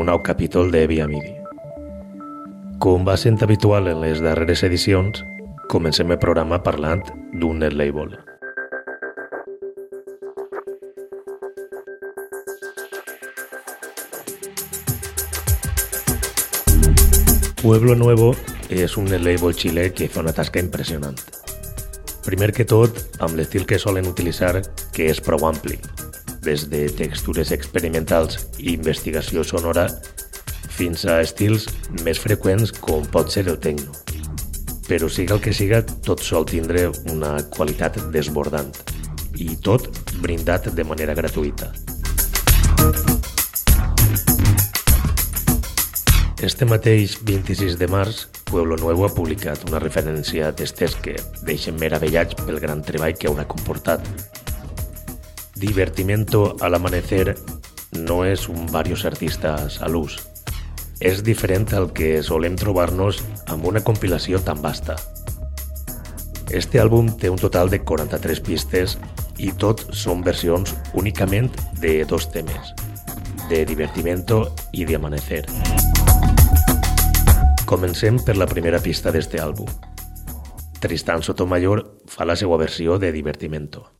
un nou capítol de Via Midi. Com va sent habitual en les darreres edicions, comencem el programa parlant d'un net label. Pueblo Nuevo és un net label xilè que fa una tasca impressionant. Primer que tot, amb l'estil que solen utilitzar, que és prou ampli, des de textures experimentals i investigació sonora fins a estils més freqüents com pot ser el techno. Però siga el que siga, tot sol tindre una qualitat desbordant i tot brindat de manera gratuïta. Este mateix 26 de març, Pueblo Nuevo ha publicat una referència d'estes que deixen meravellats pel gran treball que haurà comportat Divertimento al amanecer no és un varios artistes a l'ús. És diferent al que solem trobar-nos amb una compilació tan vasta. Este àlbum té un total de 43 pistes i tot són versions únicament de dos temes, de Divertimento i de Amanecer. Comencem per la primera pista d'este àlbum. Tristan Sotomayor fa la seva versió de Divertimento.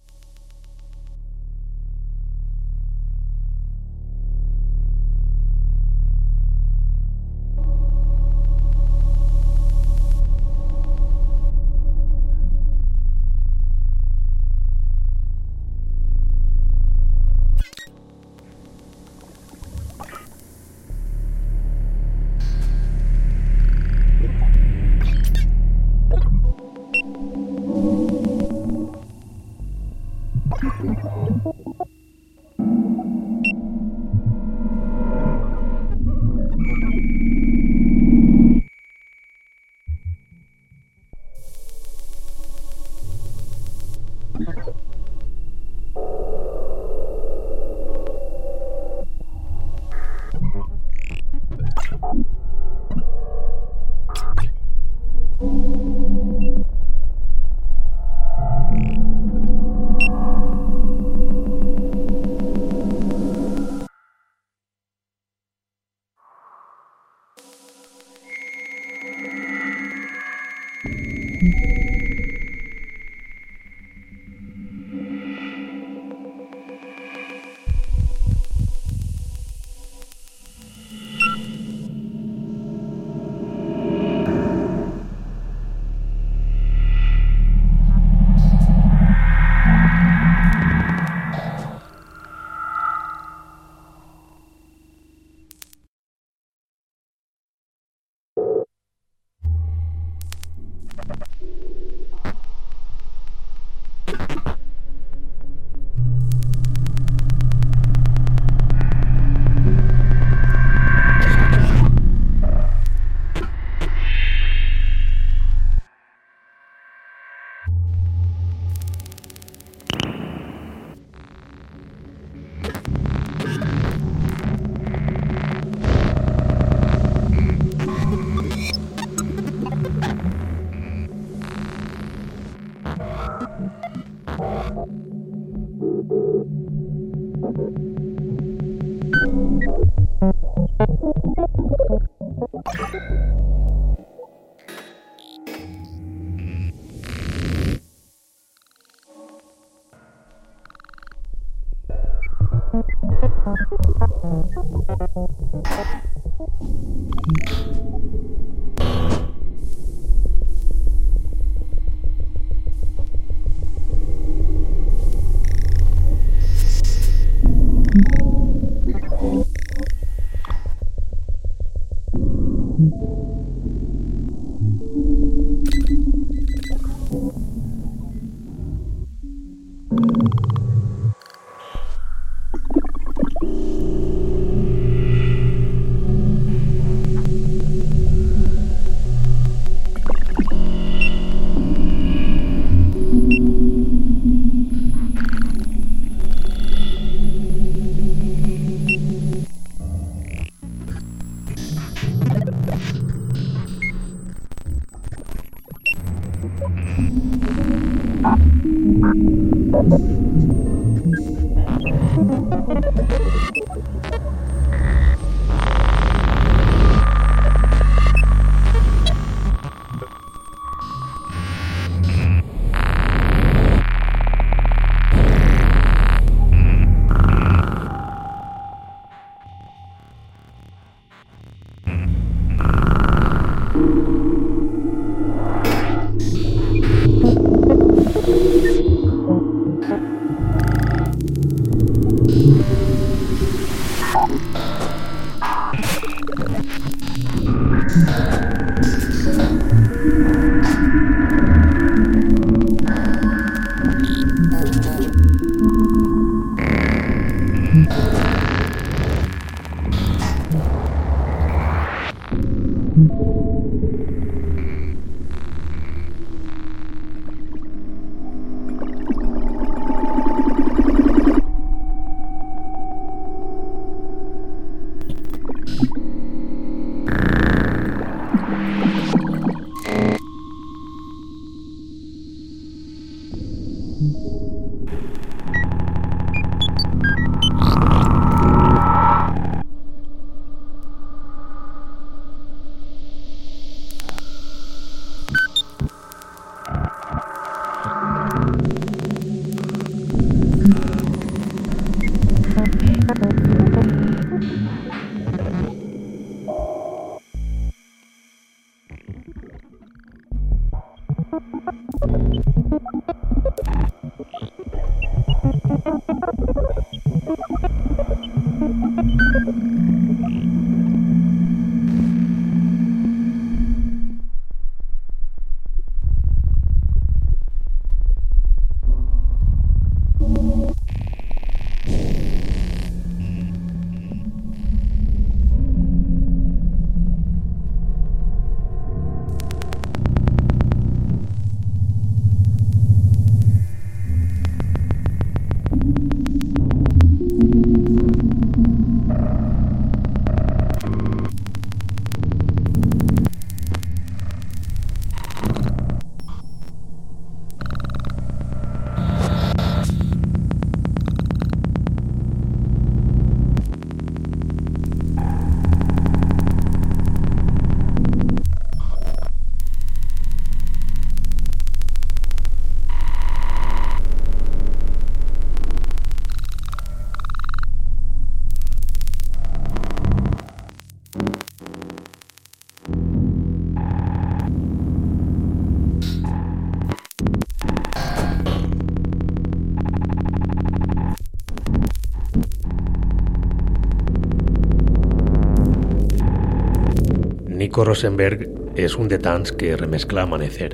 Nico Rosenberg és un de tants que remescla Amanecer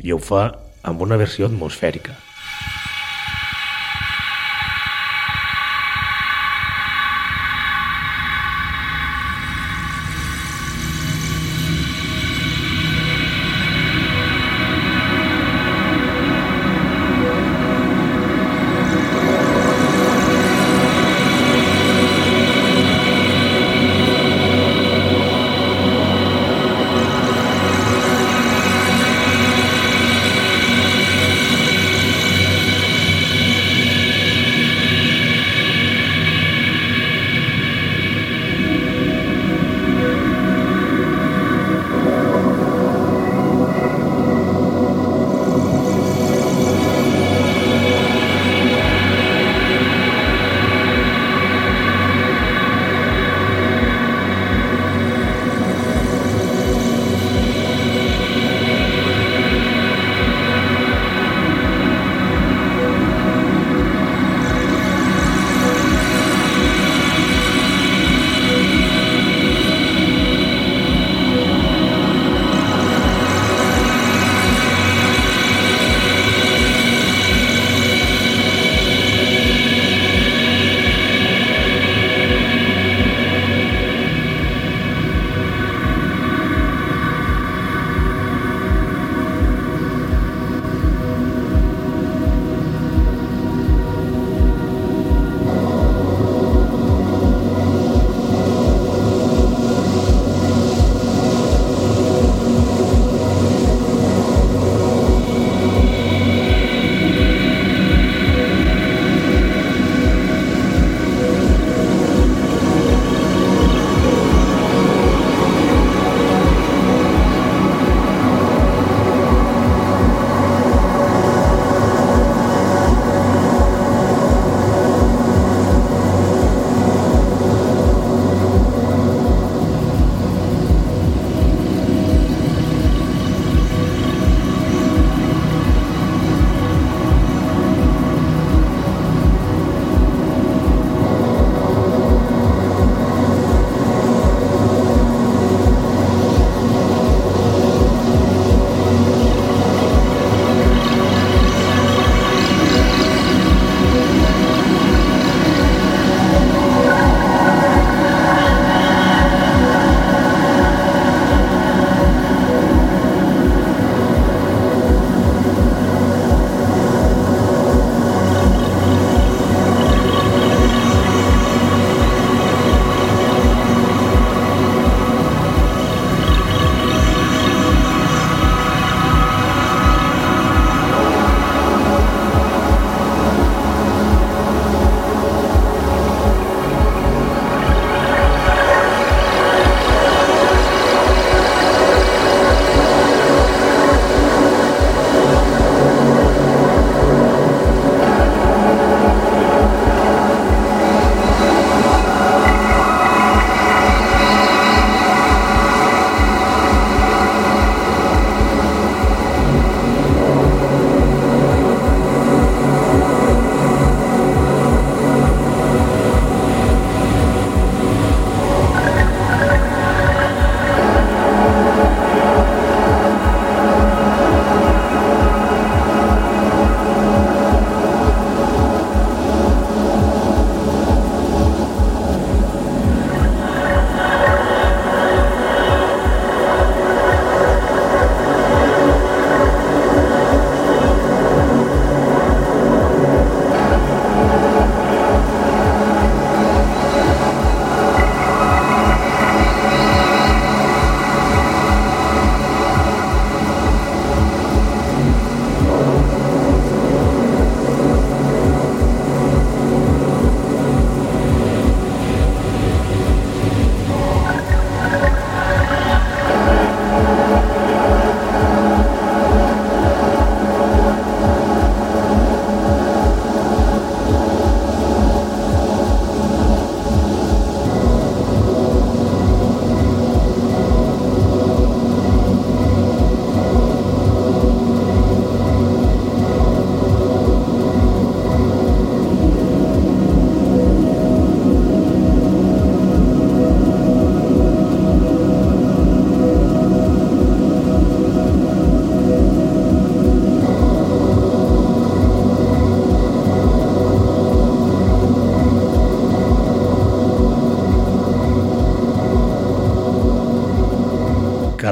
i ho fa amb una versió atmosfèrica.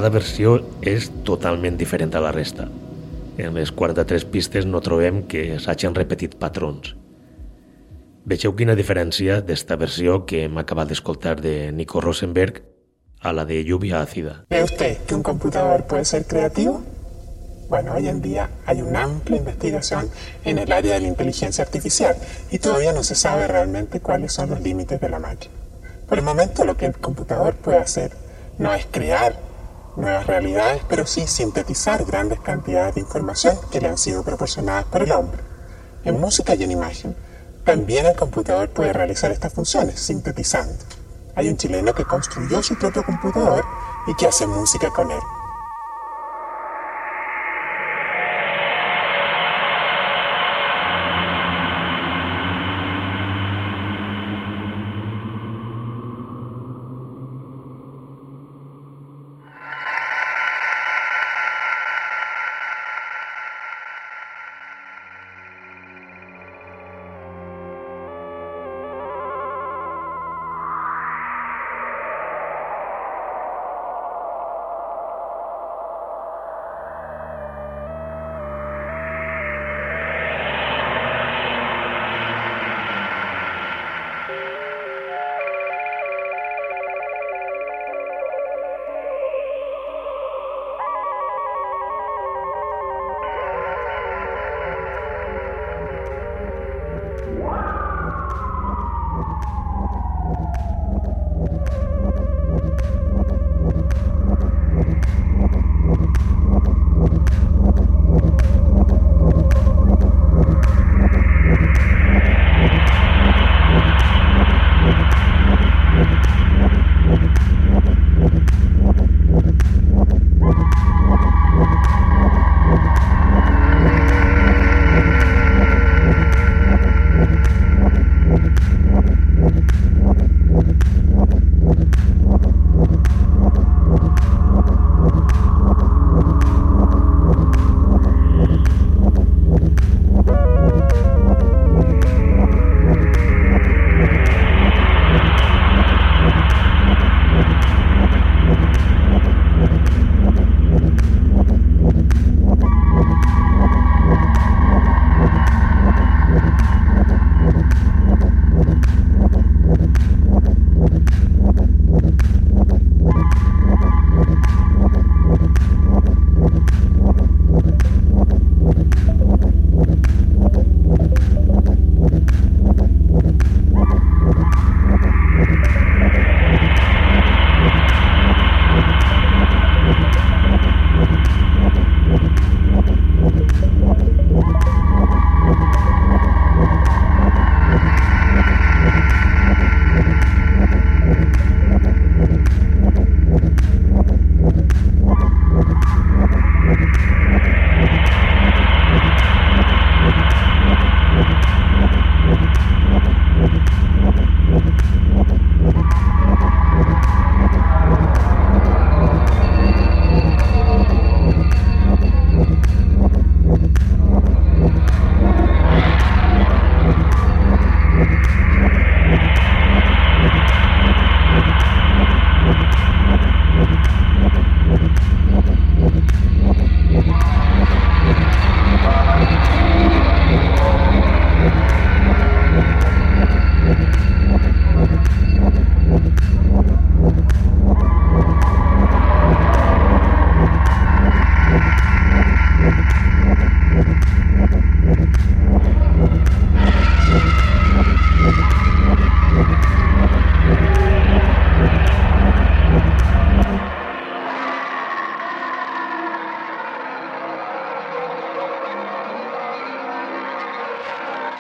Cada versió és totalment diferent a la resta. En les 43 pistes no trobem que s'hagin repetit patrons. Vegeu quina diferència d'esta versió que hem acabat d'escoltar de Nico Rosenberg a la de Lluvia Ácida. ¿Cree usted que un computador puede ser creativo? Bueno, hoy en día hay una amplia investigación en el área de la inteligencia artificial y todavía no se sabe realmente cuáles son los límites de la máquina. Por el momento lo que el computador puede hacer no es crear nuevas realidades, pero sí sintetizar grandes cantidades de información que le han sido proporcionadas por el hombre. En música y en imagen, también el computador puede realizar estas funciones, sintetizando. Hay un chileno que construyó su propio computador y que hace música con él.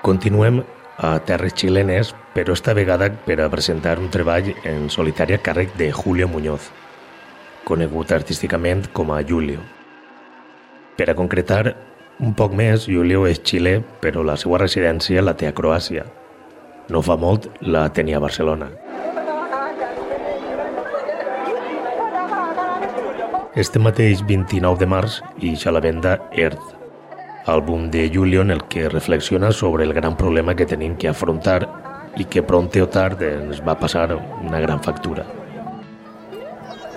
Continuem a terres xilenes, però esta vegada per a presentar un treball en solitari a càrrec de Julio Muñoz, conegut artísticament com a Julio. Per a concretar un poc més, Julio és xilè, però la seva residència la té a Croàcia. No fa molt la tenia a Barcelona. Este mateix 29 de març ix a la venda Earth, àlbum de Julio en el que reflexiona sobre el gran problema que tenim que afrontar i que pronte o tard ens va passar una gran factura.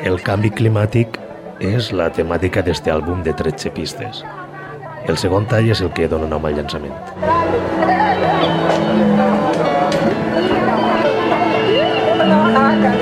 El canvi climàtic és la temàtica d'este àlbum de 13 pistes. El segon tall és el que dona nom al llançament. àlbum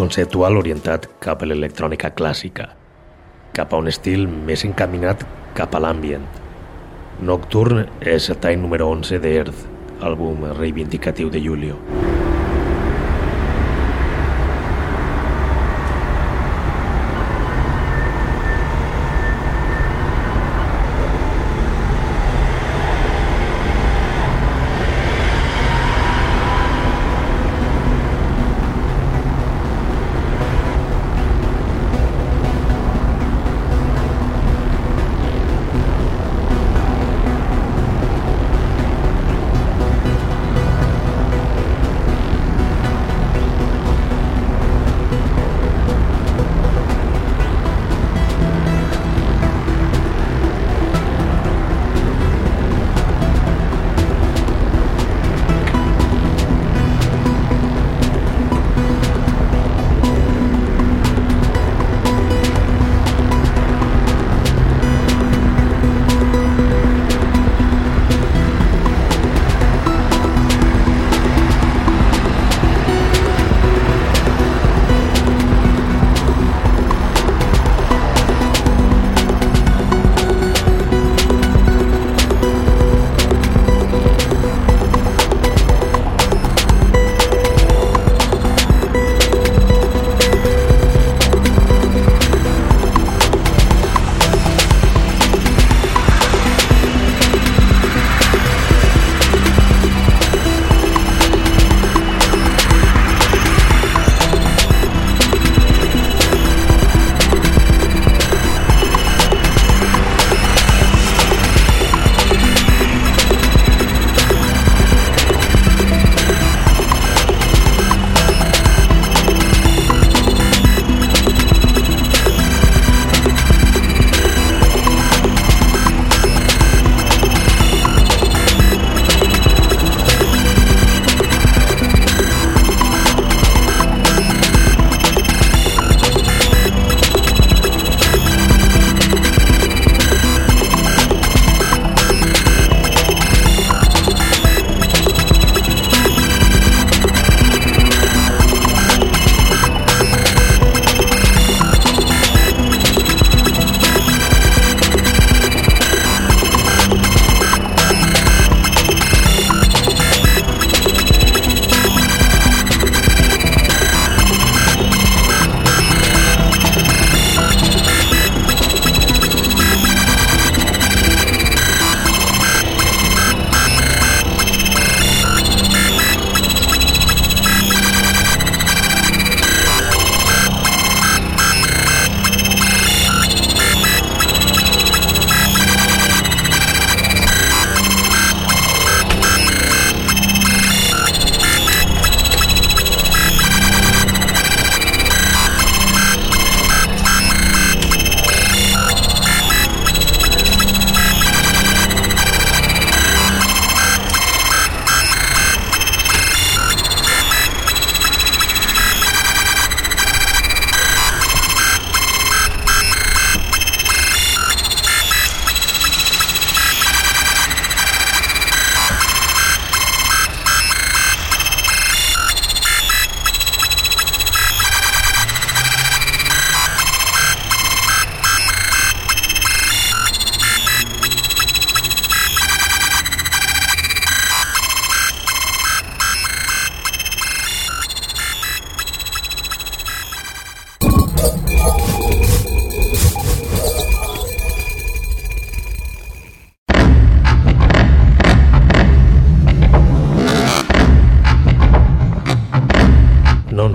conceptual orientat cap a l'electrònica clàssica, cap a un estil més encaminat cap a l'ambient. Nocturne és el tall número 11 de Earth, àlbum reivindicatiu de Julio.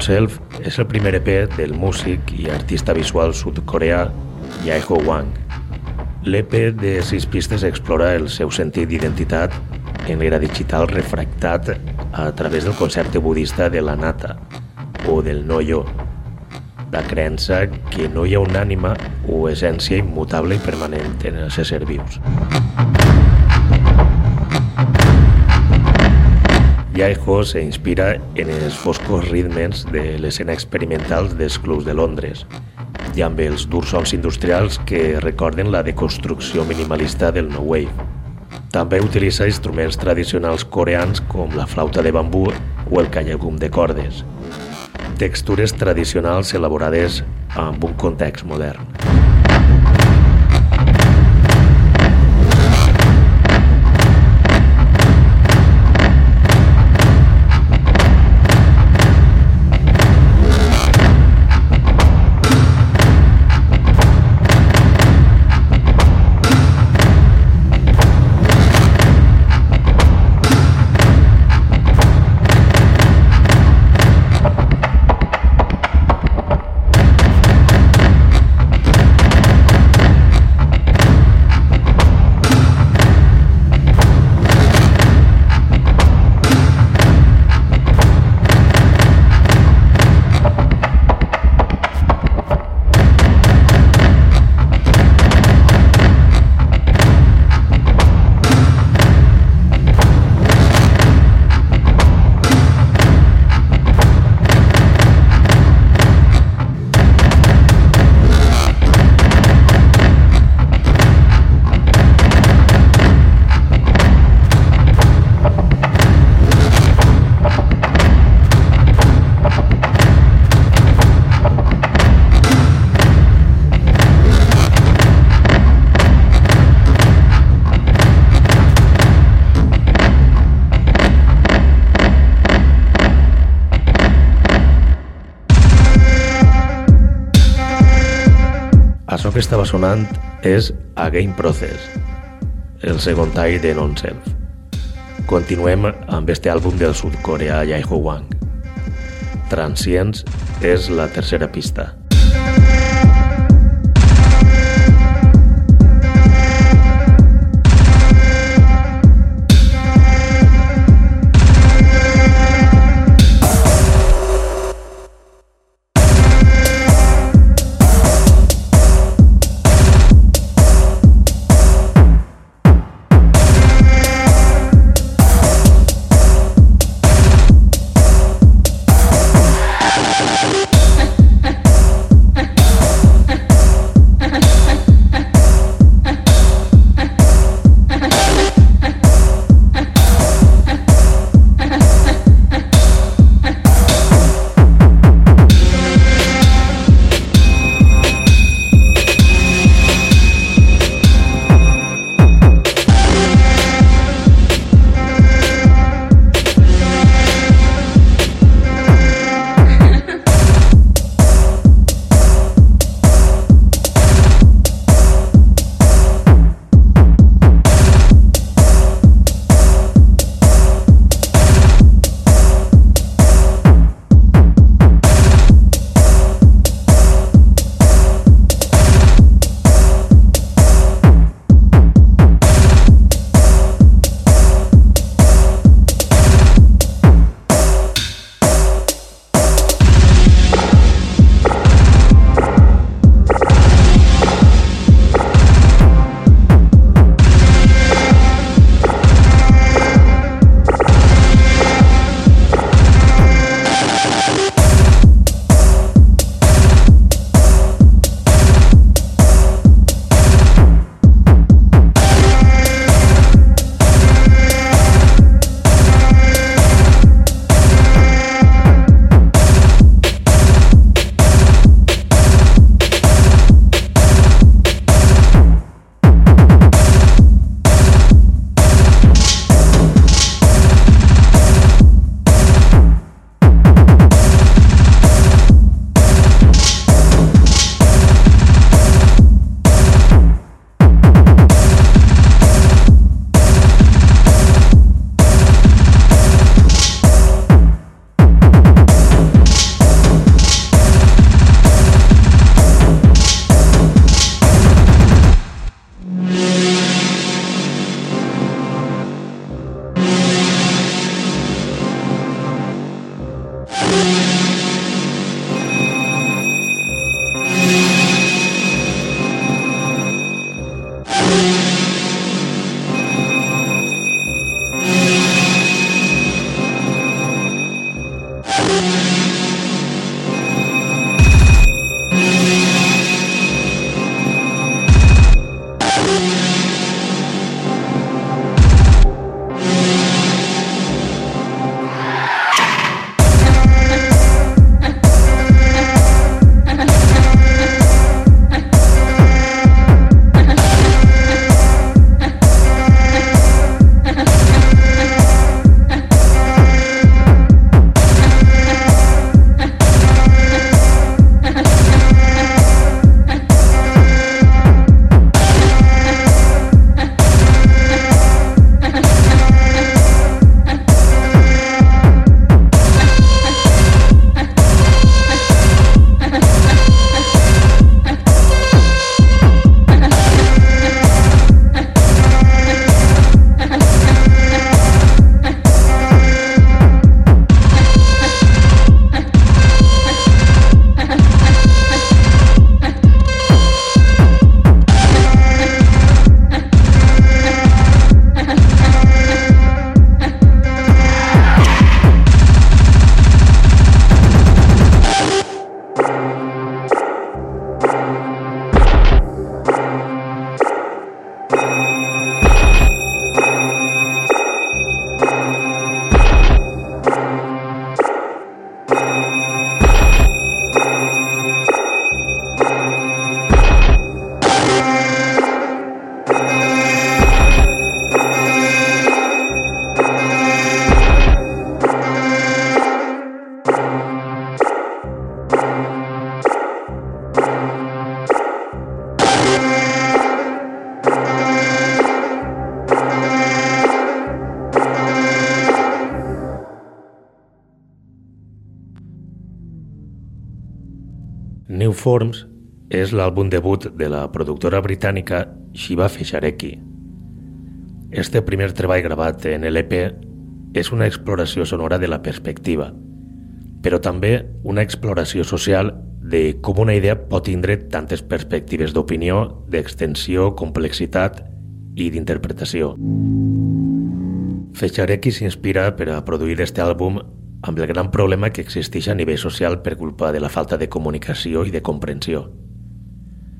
Self és el primer EP del músic i artista visual sud-coreà Yaeho Wang. L'EP de sis pistes explora el seu sentit d'identitat en l'era digital refractat a través del concepte budista de la nata o del no-yo, la creença que no hi ha una ànima o essència immutable i permanent en els éssers vius. Yaiho se inspira en els foscos ritmes de l'escena experimental dels clubs de Londres i amb els durs sons industrials que recorden la deconstrucció minimalista del No Wave. També utilitza instruments tradicionals coreans com la flauta de bambú o el callagum de cordes, textures tradicionals elaborades amb un context modern. Sonant és A Game Process, el segon tall de Non-Self. Continuem amb este àlbum del sud-coreà Yaeho Wang. Transients és la tercera pista. Forms és l'àlbum debut de la productora britànica Shiva Feshareki. Este primer treball gravat en l'EP és una exploració sonora de la perspectiva, però també una exploració social de com una idea pot tindre tantes perspectives d'opinió, d'extensió, complexitat i d'interpretació. Fechareki s'inspira per a produir este àlbum amb el gran problema que existeix a nivell social per culpa de la falta de comunicació i de comprensió.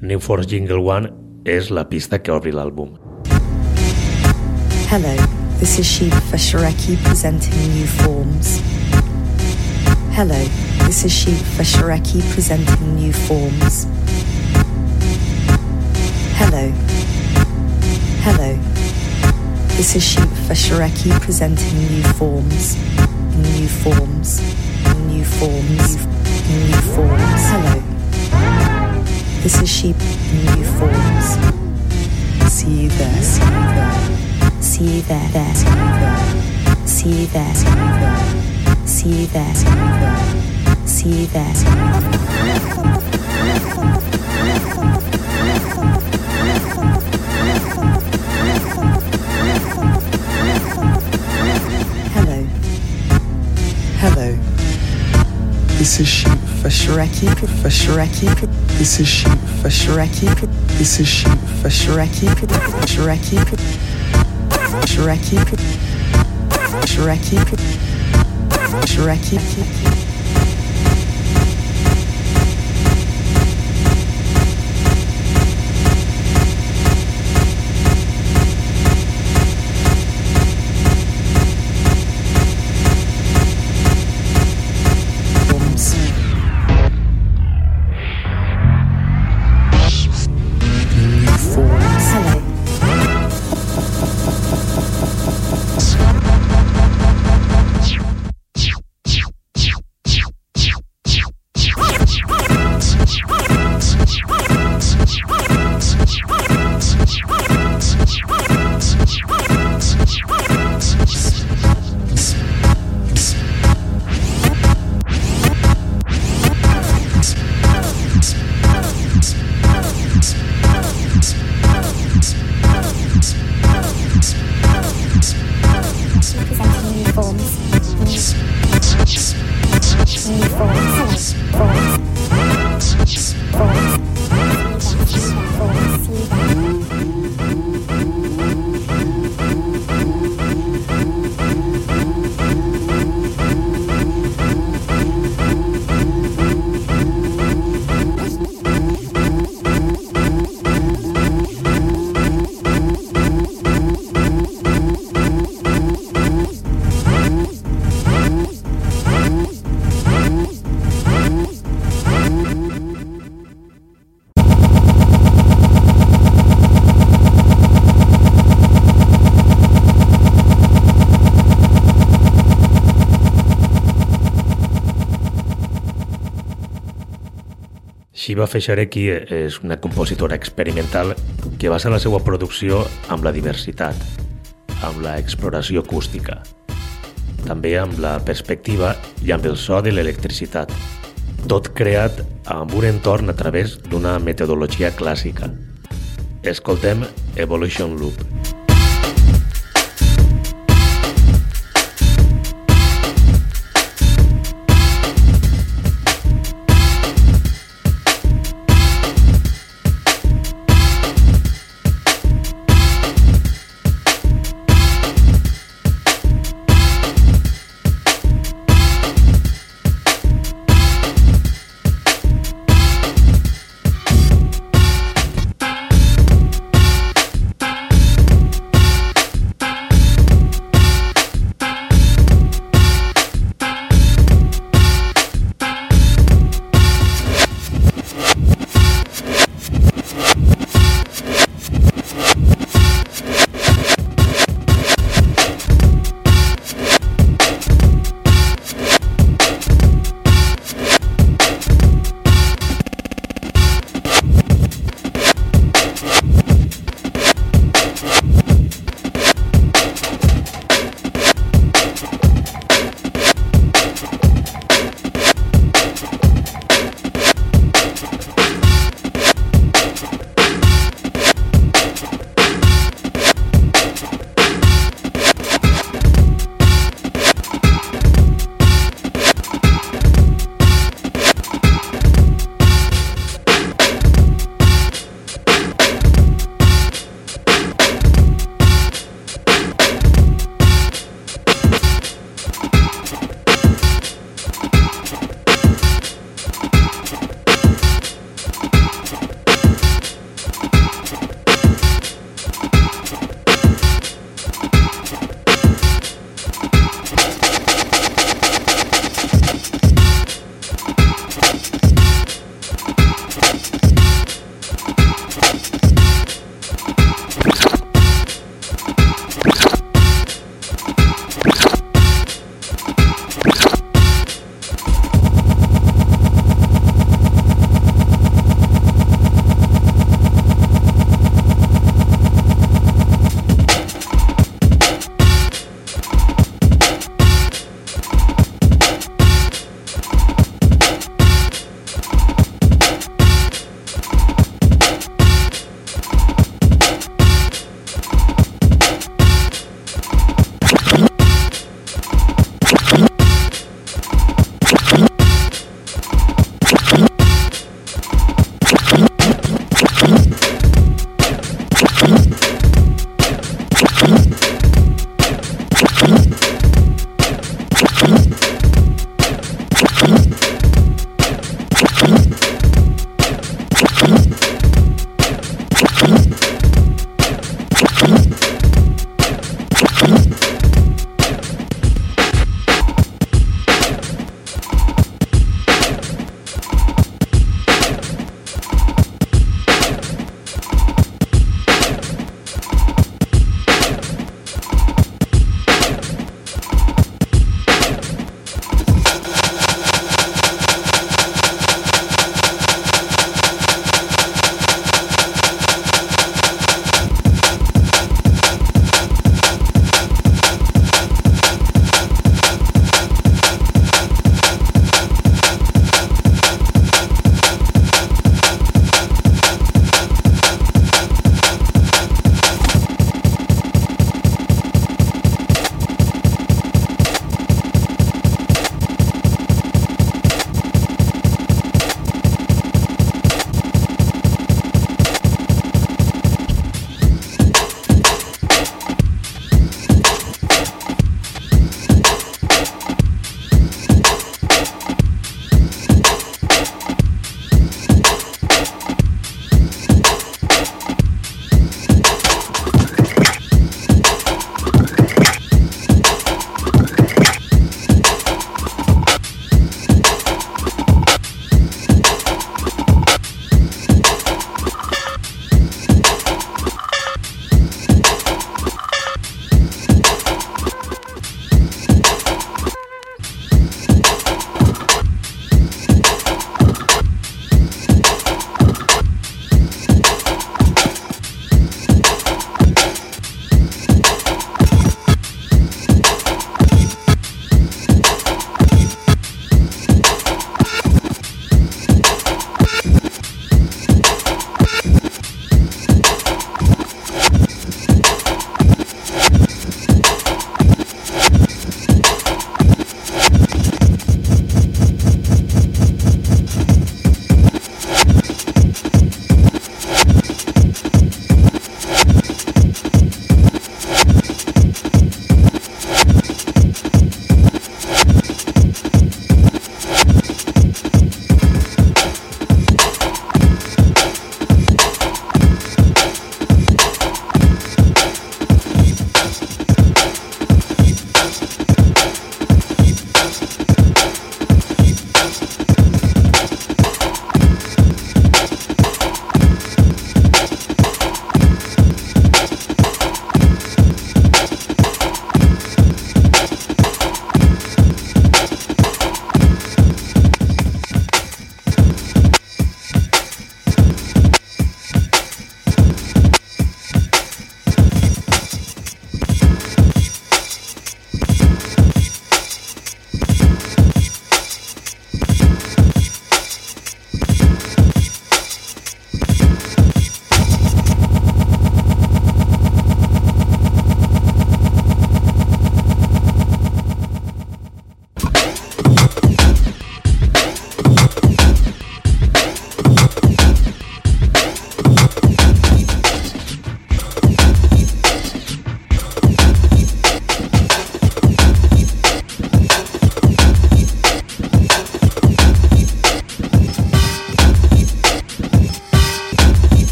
New Force Jingle One és la pista que obri l'àlbum. Hello, this is Shiva Feshareki presenting new forms. Hello, this is Shiva Feshareki presenting new forms. Hello. Hello. This is Shiva Feshareki presenting new forms. New forms. New forms. New forms. Hello. This is Shiva. New forms. See you there. See you there. See you there. There. See you there. See you there. See you there. Hello. This is Sheep Feshareki Feshareki. This is Sheep Feshareki. This is Sheep Feshareki. Feshareki. Feshareki. Feshareki. Feshareki. Forms. Shiva Feshareki és una compositora experimental que basa la seva producció amb la diversitat, amb la exploració acústica, també amb la perspectiva i amb el so de l'electricitat, tot creat amb un entorn a través d'una metodologia clàssica. Escoltem Evolution Loop.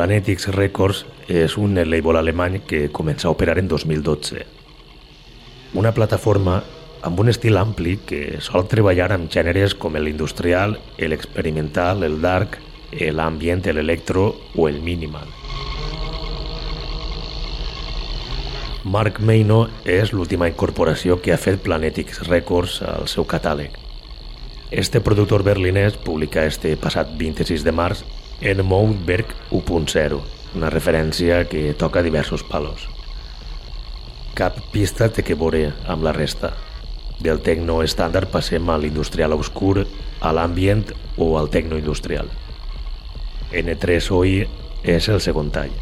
Planetix Records és un label alemany que comença a operar en 2012. Una plataforma amb un estil ampli que sol treballar amb gèneres com l'industrial, l'experimental, el dark, l'ambient, l'electro o el minimal. Mark Meino és l'última incorporació que ha fet Planetix Records al seu catàleg. Este productor berlinès publica este passat 26 de març en Mountberg 1.0, una referència que toca diversos palos. Cap pista té que veure amb la resta. Del tecno estàndard passem a l'industrial obscur, a l'ambient o al tecno industrial. N3OI és el segon tall.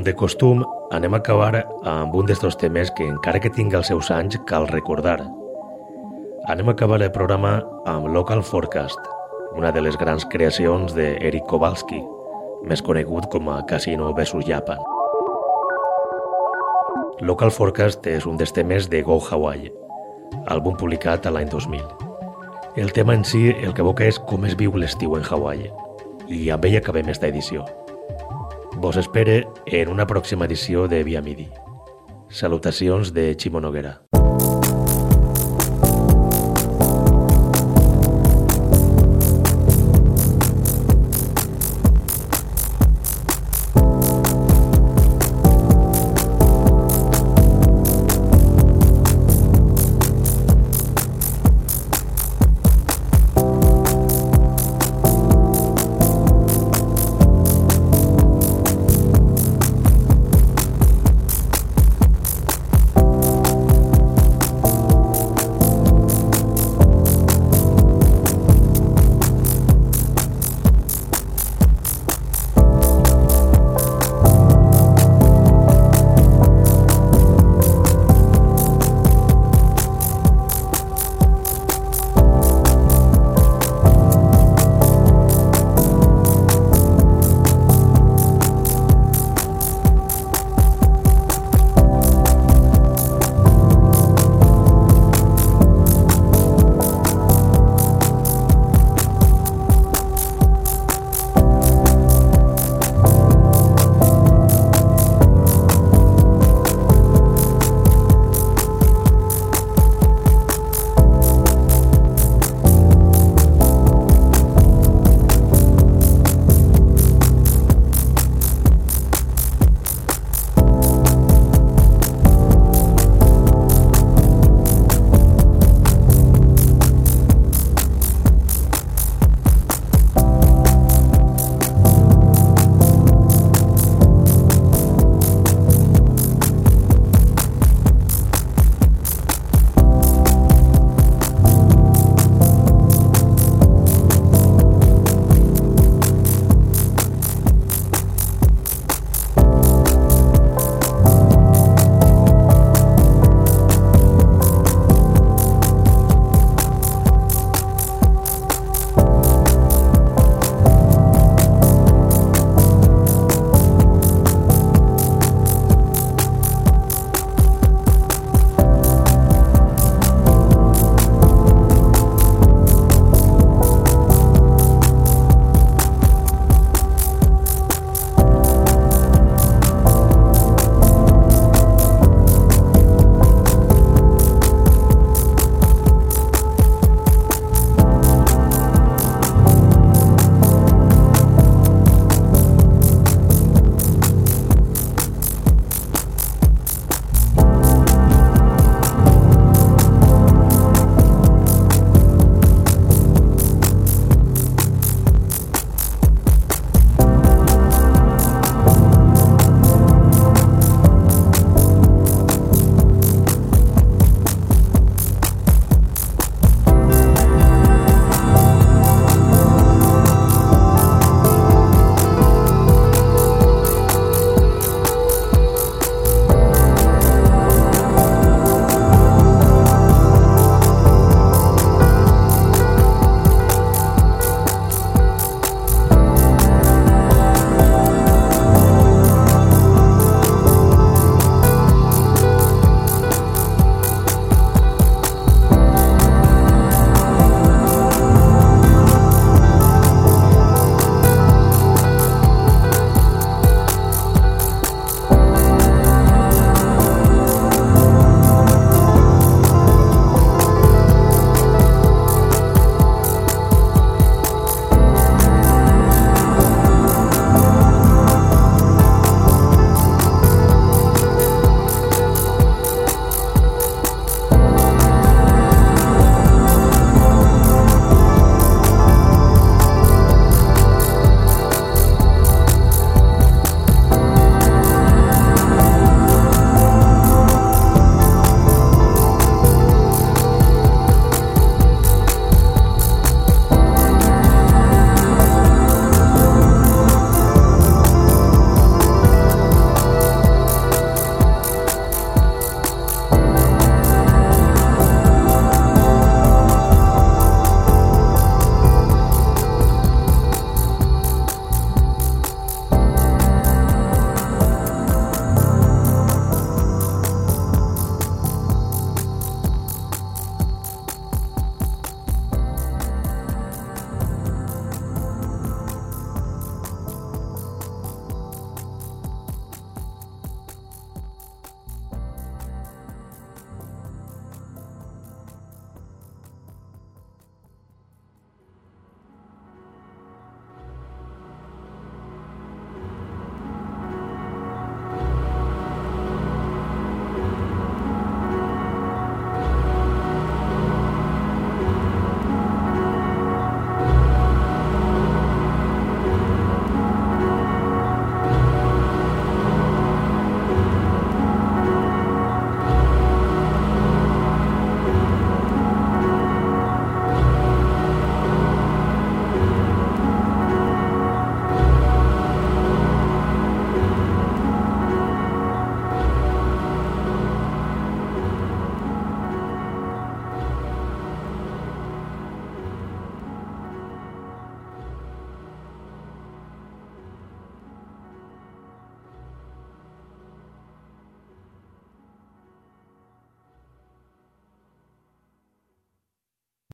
Com de costum, anem a acabar amb un d'estos temes que, encara que tingui els seus anys, cal recordar. Anem a acabar el programa amb Local Forecast, una de les grans creacions d'Eric Kowalski, més conegut com a Casino vs Japan. Local Forecast és un dels temes de Go Hawaii, àlbum publicat a l'any 2000. El tema en si el que evoca és com es viu l'estiu en Hawaii, i amb ell acabem esta edició. Vos espere en una pròxima edició de Via Midi. Salutacions de Ximo Noguera.